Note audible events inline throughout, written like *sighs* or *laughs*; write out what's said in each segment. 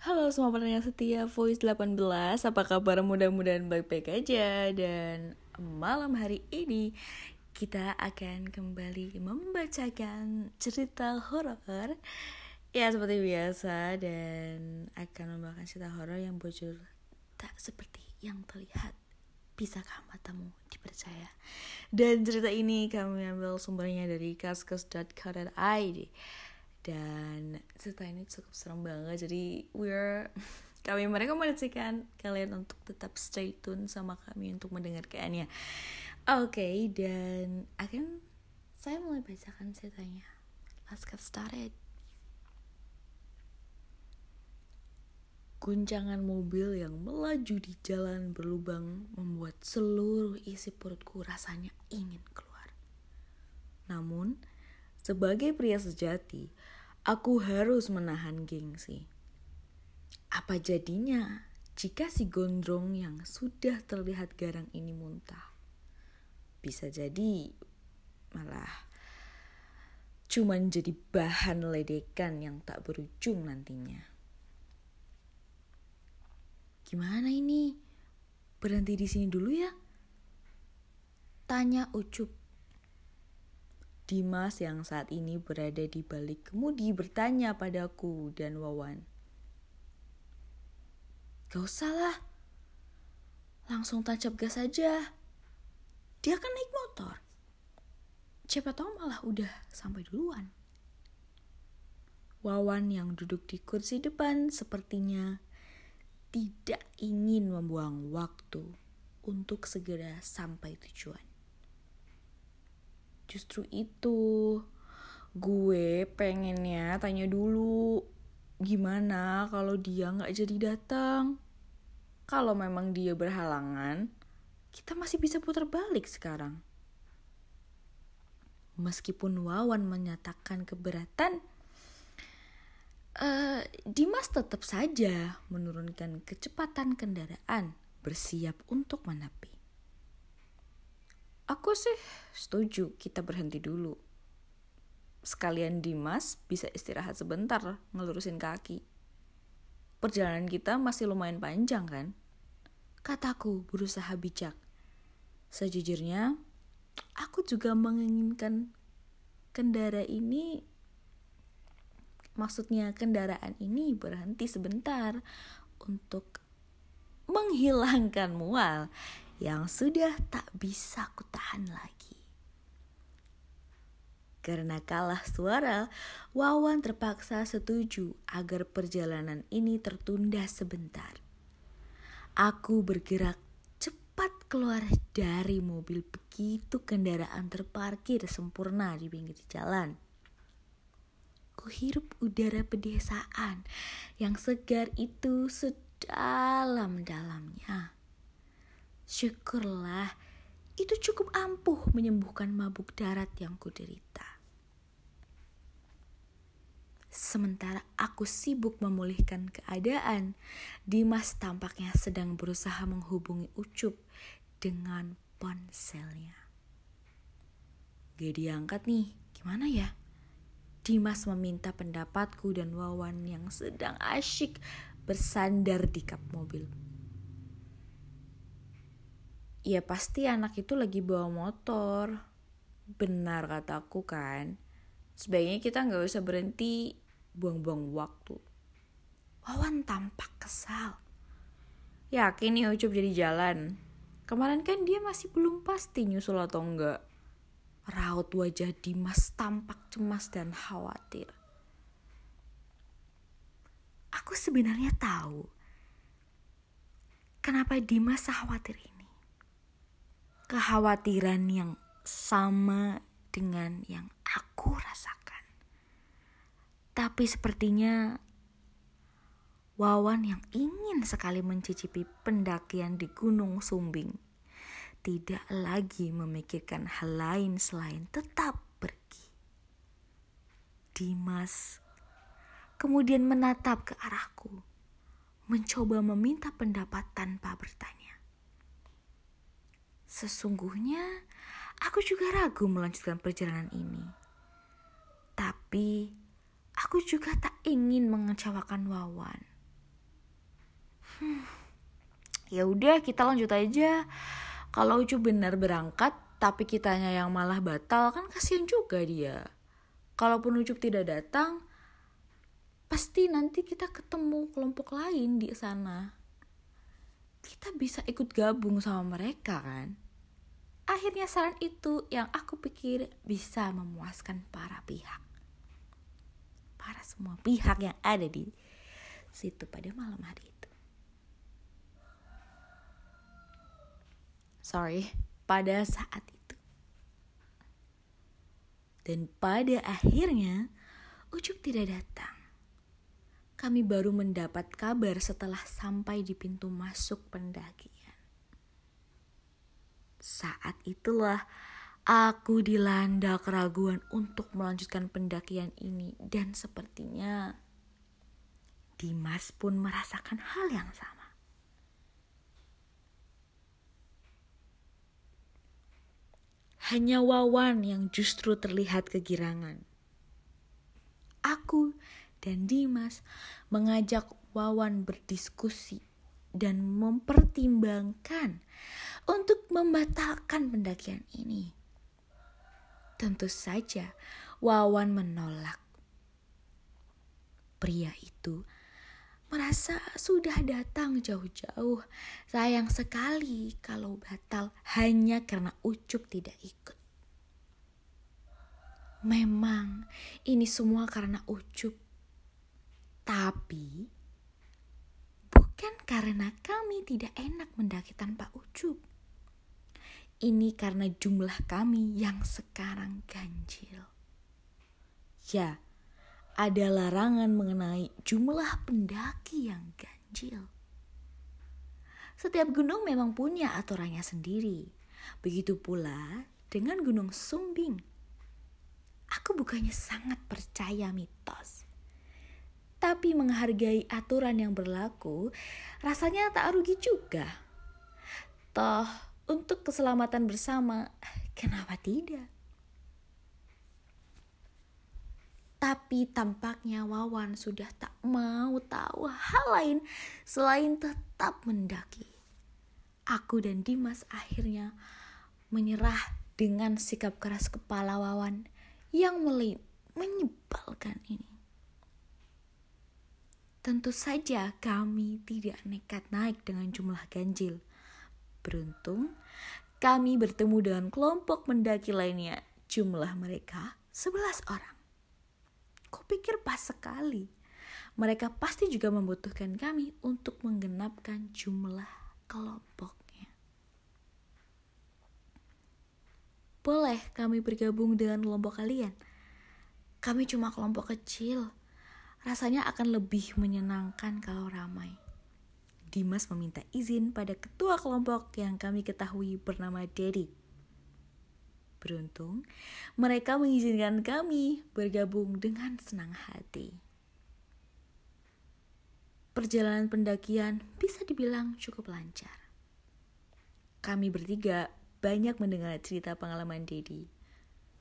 Halo semua pendengar setia Voice 18 Apa kabar mudah-mudahan baik-baik aja? Dan malam hari ini Kita akan kembali membacakan cerita horor. Ya seperti biasa Dan akan membawakan cerita horor yang bocor Tak seperti yang terlihat. Bisakah matamu dipercaya? Dan cerita ini kami ambil sumbernya dari kaskus.co.id dan cerita ini cukup serem banget. Jadi we're *laughs* kami merekomendasikan kalian untuk tetap stay tune sama kami untuk mendengarkannya. Oke okay, dan akan saya mulai bacakan ceritanya. Let's get started. Guncangan mobil yang melaju di jalan berlubang membuat seluruh isi perutku rasanya ingin keluar. Namun, sebagai pria sejati, Aku harus menahan gengsi. Apa jadinya jika si gondrong yang sudah terlihat garang ini muntah? Bisa jadi malah cuman jadi bahan ledekan yang tak berujung nantinya. Gimana ini? Berhenti di sini dulu ya? Tanya Ucup Dimas yang saat ini berada di balik kemudi bertanya padaku dan Wawan. Gak usah lah, langsung tancap gas saja. Dia kan naik motor. Siapa tahu malah udah sampai duluan. Wawan yang duduk di kursi depan sepertinya tidak ingin membuang waktu untuk segera sampai tujuan. Justru itu gue pengennya tanya dulu gimana kalau dia nggak jadi datang. Kalau memang dia berhalangan, kita masih bisa putar balik sekarang. Meskipun Wawan menyatakan keberatan, uh, Dimas tetap saja menurunkan kecepatan kendaraan bersiap untuk menepi. Aku sih setuju kita berhenti dulu. Sekalian Dimas bisa istirahat sebentar ngelurusin kaki. Perjalanan kita masih lumayan panjang kan? Kataku berusaha bijak. Sejujurnya, aku juga menginginkan kendara ini maksudnya kendaraan ini berhenti sebentar untuk menghilangkan mual yang sudah tak bisa kutahan lagi. Karena kalah suara, Wawan terpaksa setuju agar perjalanan ini tertunda sebentar. Aku bergerak cepat keluar dari mobil begitu kendaraan terparkir sempurna di pinggir jalan. Kuhirup udara pedesaan yang segar itu sedalam-dalamnya. Syukurlah, itu cukup ampuh menyembuhkan mabuk darat yang kuderita. Sementara aku sibuk memulihkan keadaan, Dimas tampaknya sedang berusaha menghubungi Ucup dengan ponselnya. Gak diangkat nih, gimana ya? Dimas meminta pendapatku dan Wawan yang sedang asyik bersandar di kap mobil. Ya pasti anak itu lagi bawa motor. Benar kataku kan. Sebaiknya kita nggak usah berhenti buang-buang waktu. Wawan tampak kesal. Yakin nih Ucup jadi jalan. Kemarin kan dia masih belum pasti nyusul atau enggak. Raut wajah Dimas tampak cemas dan khawatir. Aku sebenarnya tahu kenapa Dimas khawatir ini kekhawatiran yang sama dengan yang aku rasakan. Tapi sepertinya Wawan yang ingin sekali mencicipi pendakian di Gunung Sumbing tidak lagi memikirkan hal lain selain tetap pergi. Dimas kemudian menatap ke arahku, mencoba meminta pendapat tanpa bertanya. Sesungguhnya aku juga ragu melanjutkan perjalanan ini. Tapi aku juga tak ingin mengecewakan Wawan. hmm, ya udah kita lanjut aja kalau Ucup benar berangkat tapi kitanya yang malah batal kan kasihan juga dia kalaupun Ucup tidak datang pasti nanti kita ketemu kelompok lain di sana kita bisa ikut gabung sama mereka kan akhirnya saran itu yang aku pikir bisa memuaskan para pihak para semua pihak yang ada di situ pada malam hari itu. Sorry, pada saat itu. Dan pada akhirnya, Ucup tidak datang. Kami baru mendapat kabar setelah sampai di pintu masuk pendakian. Saat itulah Aku dilanda keraguan untuk melanjutkan pendakian ini dan sepertinya Dimas pun merasakan hal yang sama. Hanya Wawan yang justru terlihat kegirangan. Aku dan Dimas mengajak Wawan berdiskusi dan mempertimbangkan untuk membatalkan pendakian ini. Tentu saja Wawan menolak. Pria itu merasa sudah datang jauh-jauh. Sayang sekali kalau batal hanya karena Ucup tidak ikut. Memang ini semua karena Ucup. Tapi bukan karena kami tidak enak mendaki tanpa Ucup. Ini karena jumlah kami yang sekarang ganjil. Ya, ada larangan mengenai jumlah pendaki yang ganjil. Setiap gunung memang punya aturannya sendiri. Begitu pula dengan Gunung Sumbing. Aku bukannya sangat percaya mitos. Tapi menghargai aturan yang berlaku, rasanya tak rugi juga. Toh, untuk keselamatan bersama, kenapa tidak? Tapi tampaknya Wawan sudah tak mau tahu hal lain selain tetap mendaki. Aku dan Dimas akhirnya menyerah dengan sikap keras kepala Wawan yang mulai menyebalkan ini. Tentu saja kami tidak nekat naik dengan jumlah ganjil. Beruntung, kami bertemu dengan kelompok mendaki lainnya. Jumlah mereka 11 orang. Kupikir pas sekali. Mereka pasti juga membutuhkan kami untuk menggenapkan jumlah kelompoknya. Boleh kami bergabung dengan kelompok kalian? Kami cuma kelompok kecil. Rasanya akan lebih menyenangkan kalau ramai. Dimas meminta izin pada ketua kelompok yang kami ketahui bernama Dedi. Beruntung, mereka mengizinkan kami bergabung dengan senang hati. Perjalanan pendakian bisa dibilang cukup lancar. Kami bertiga banyak mendengar cerita pengalaman Dedi.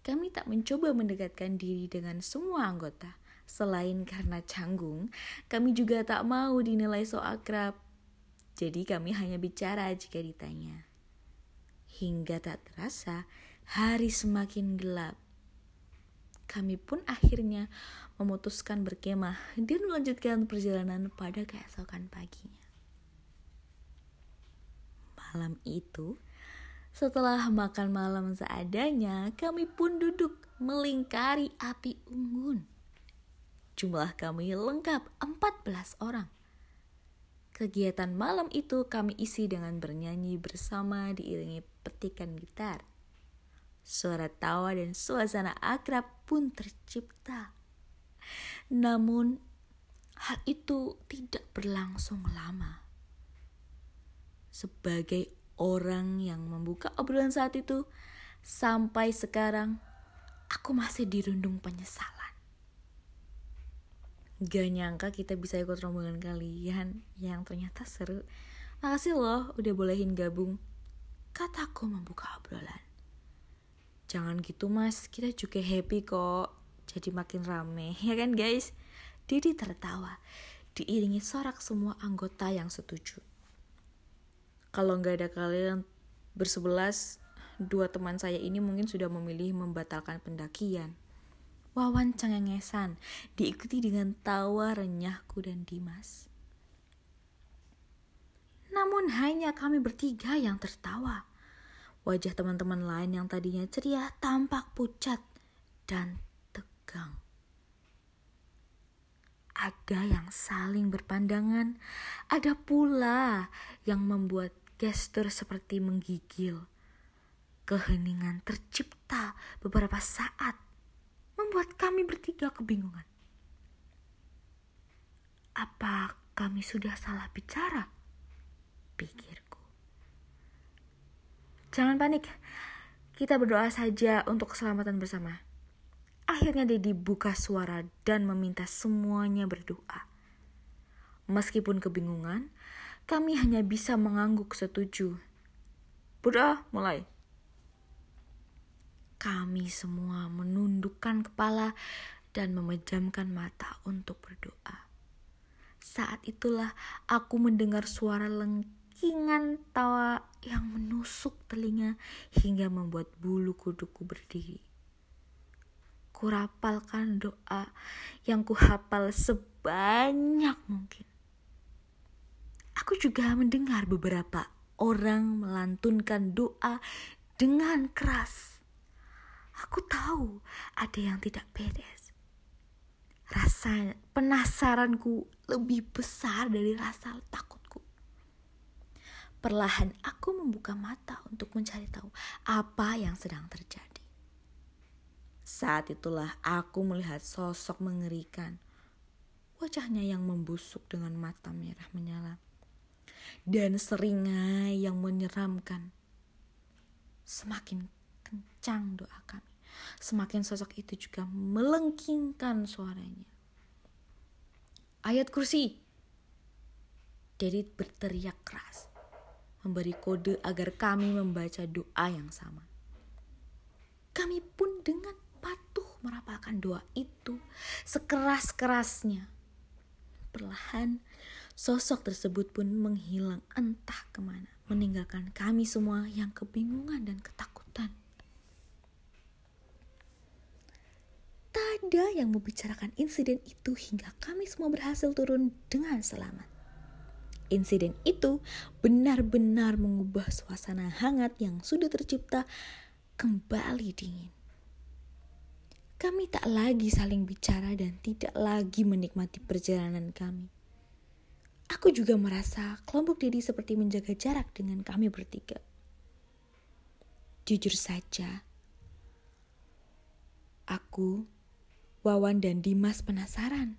Kami tak mencoba mendekatkan diri dengan semua anggota. Selain karena canggung, kami juga tak mau dinilai so akrab jadi kami hanya bicara jika ditanya. Hingga tak terasa, hari semakin gelap. Kami pun akhirnya memutuskan berkemah dan melanjutkan perjalanan pada keesokan paginya. Malam itu, setelah makan malam seadanya, kami pun duduk melingkari api unggun. Jumlah kami lengkap 14 orang. Kegiatan malam itu kami isi dengan bernyanyi bersama diiringi petikan gitar. Suara tawa dan suasana akrab pun tercipta. Namun, hal itu tidak berlangsung lama. Sebagai orang yang membuka obrolan saat itu, sampai sekarang aku masih dirundung penyesalan. Gak nyangka kita bisa ikut rombongan kalian yang ternyata seru. Makasih loh udah bolehin gabung. Kataku membuka obrolan. Jangan gitu mas, kita juga happy kok. Jadi makin rame, *laughs* ya kan guys? Didi tertawa. diiringi sorak semua anggota yang setuju. Kalau nggak ada kalian bersebelas, dua teman saya ini mungkin sudah memilih membatalkan pendakian. Wawan cengengesan, diikuti dengan tawa renyahku dan Dimas. Namun hanya kami bertiga yang tertawa. Wajah teman-teman lain yang tadinya ceria tampak pucat dan tegang. Ada yang saling berpandangan, ada pula yang membuat gestur seperti menggigil. Keheningan tercipta beberapa saat membuat kami bertiga kebingungan. Apa kami sudah salah bicara? Pikirku. Jangan panik, kita berdoa saja untuk keselamatan bersama. Akhirnya Dedi buka suara dan meminta semuanya berdoa. Meskipun kebingungan, kami hanya bisa mengangguk setuju. Berdoa mulai. Kami semua menundukkan kepala dan memejamkan mata untuk berdoa. Saat itulah aku mendengar suara lengkingan tawa yang menusuk telinga hingga membuat bulu kuduku berdiri. Kurapalkan doa yang kuhafal sebanyak mungkin. Aku juga mendengar beberapa orang melantunkan doa dengan keras Aku tahu ada yang tidak beres. Rasa penasaranku lebih besar dari rasa takutku. Perlahan aku membuka mata untuk mencari tahu apa yang sedang terjadi. Saat itulah aku melihat sosok mengerikan. Wajahnya yang membusuk dengan mata merah menyala. Dan seringai yang menyeramkan. Semakin kencang doa kami semakin sosok itu juga melengkingkan suaranya. Ayat kursi. Dedi berteriak keras, memberi kode agar kami membaca doa yang sama. Kami pun dengan patuh merapalkan doa itu sekeras-kerasnya. Perlahan, sosok tersebut pun menghilang entah ke mana, meninggalkan kami semua yang kebingungan dan ketakutan. Ada yang membicarakan insiden itu hingga kami semua berhasil turun dengan selamat. Insiden itu benar-benar mengubah suasana hangat yang sudah tercipta kembali dingin. Kami tak lagi saling bicara dan tidak lagi menikmati perjalanan kami. Aku juga merasa kelompok Dedi seperti menjaga jarak dengan kami bertiga. Jujur saja, aku Wawan dan Dimas penasaran,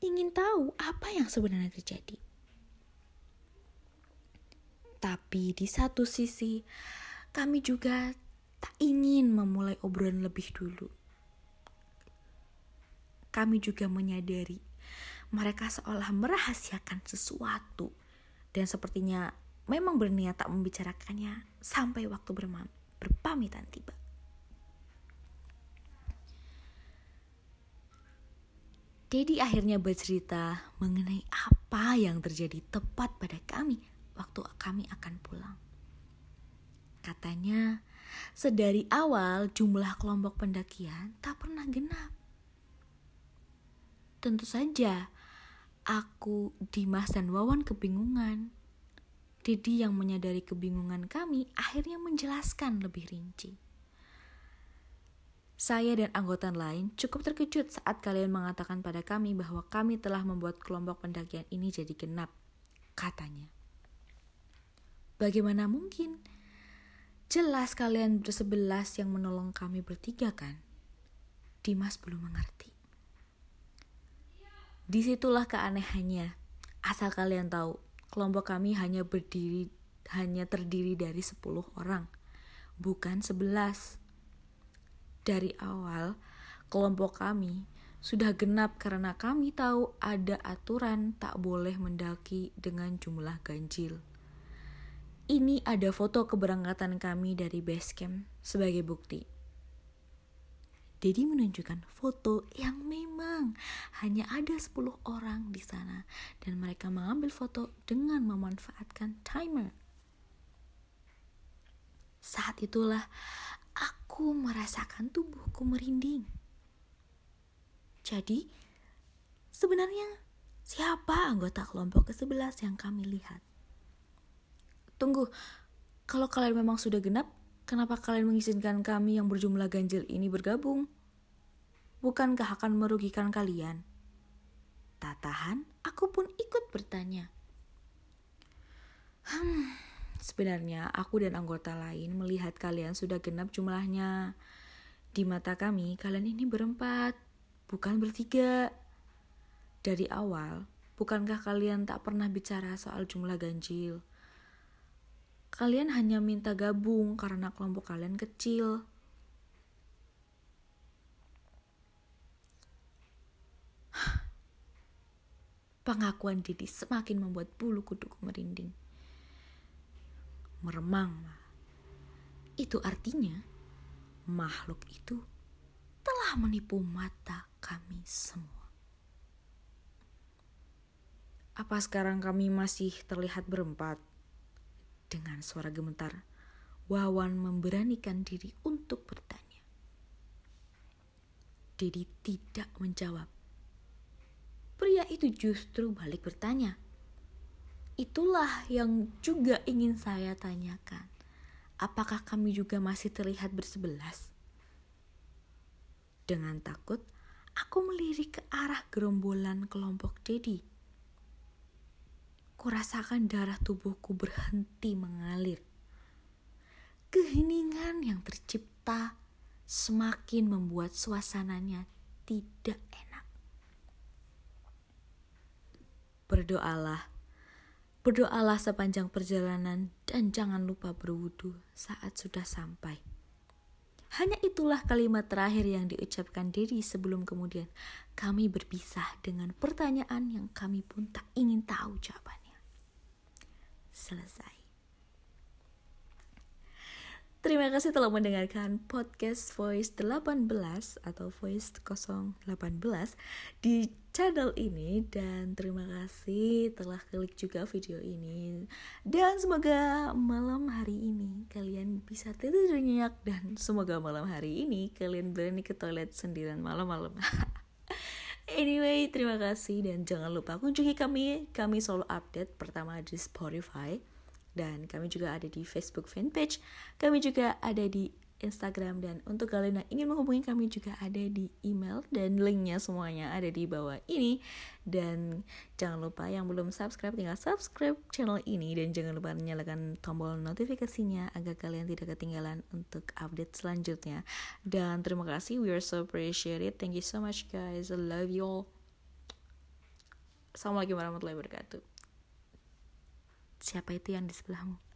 ingin tahu apa yang sebenarnya terjadi. Tapi di satu sisi, kami juga tak ingin memulai obrolan lebih dulu. Kami juga menyadari mereka seolah merahasiakan sesuatu dan sepertinya memang berniat tak membicarakannya sampai waktu berpamitan tiba. Dedi akhirnya bercerita mengenai apa yang terjadi tepat pada kami waktu kami akan pulang. Katanya, sedari awal jumlah kelompok pendakian tak pernah genap. Tentu saja, aku, Dimas, dan Wawan kebingungan. Dedi yang menyadari kebingungan kami akhirnya menjelaskan lebih rinci. Saya dan anggota lain cukup terkejut saat kalian mengatakan pada kami bahwa kami telah membuat kelompok pendakian ini jadi genap, katanya. Bagaimana mungkin? Jelas kalian bersebelas yang menolong kami bertiga kan? Dimas belum mengerti. Di situlah keanehannya. Asal kalian tahu, kelompok kami hanya berdiri hanya terdiri dari 10 orang, bukan 11 dari awal kelompok kami sudah genap karena kami tahu ada aturan tak boleh mendaki dengan jumlah ganjil. Ini ada foto keberangkatan kami dari base camp sebagai bukti. Dedi menunjukkan foto yang memang hanya ada 10 orang di sana dan mereka mengambil foto dengan memanfaatkan timer. Saat itulah aku merasakan tubuhku merinding. Jadi, sebenarnya siapa anggota kelompok ke-11 yang kami lihat? Tunggu, kalau kalian memang sudah genap, Kenapa kalian mengizinkan kami yang berjumlah ganjil ini bergabung? Bukankah akan merugikan kalian? Tak tahan, aku pun ikut bertanya. Hmm, sebenarnya aku dan anggota lain melihat kalian sudah genap jumlahnya. Di mata kami, kalian ini berempat, bukan bertiga. Dari awal, bukankah kalian tak pernah bicara soal jumlah ganjil? Kalian hanya minta gabung karena kelompok kalian kecil. *sighs* Pengakuan Didi semakin membuat bulu kuduku merinding. Meremang. Itu artinya makhluk itu telah menipu mata kami semua. Apa sekarang kami masih terlihat berempat? Dengan suara gemetar, Wawan memberanikan diri untuk bertanya. Dedi tidak menjawab. Pria itu justru balik bertanya. Itulah yang juga ingin saya tanyakan. Apakah kami juga masih terlihat bersebelas? Dengan takut, aku melirik ke arah gerombolan kelompok Dedi kurasakan darah tubuhku berhenti mengalir. Keheningan yang tercipta semakin membuat suasananya tidak enak. Berdoalah, berdoalah sepanjang perjalanan dan jangan lupa berwudu saat sudah sampai. Hanya itulah kalimat terakhir yang diucapkan diri sebelum kemudian kami berpisah dengan pertanyaan yang kami pun tak ingin tahu jawabannya selesai. Terima kasih telah mendengarkan podcast Voice 18 atau Voice 018 di channel ini. Dan terima kasih telah klik juga video ini. Dan semoga malam hari ini kalian bisa tidur nyenyak. Dan semoga malam hari ini kalian berani ke toilet sendirian malam-malam. *laughs* Anyway, terima kasih. Dan jangan lupa kunjungi kami. Kami selalu update pertama di Spotify dan kami juga ada di Facebook fanpage. Kami juga ada di Instagram dan untuk kalian yang ingin menghubungi kami juga ada di email dan linknya semuanya ada di bawah ini. Dan jangan lupa yang belum subscribe tinggal subscribe channel ini dan jangan lupa nyalakan tombol notifikasinya agar kalian tidak ketinggalan untuk update selanjutnya. Dan terima kasih we are so appreciated. Thank you so much guys. I love you all. Assalamualaikum warahmatullahi wabarakatuh siapa itu yang di sebelahmu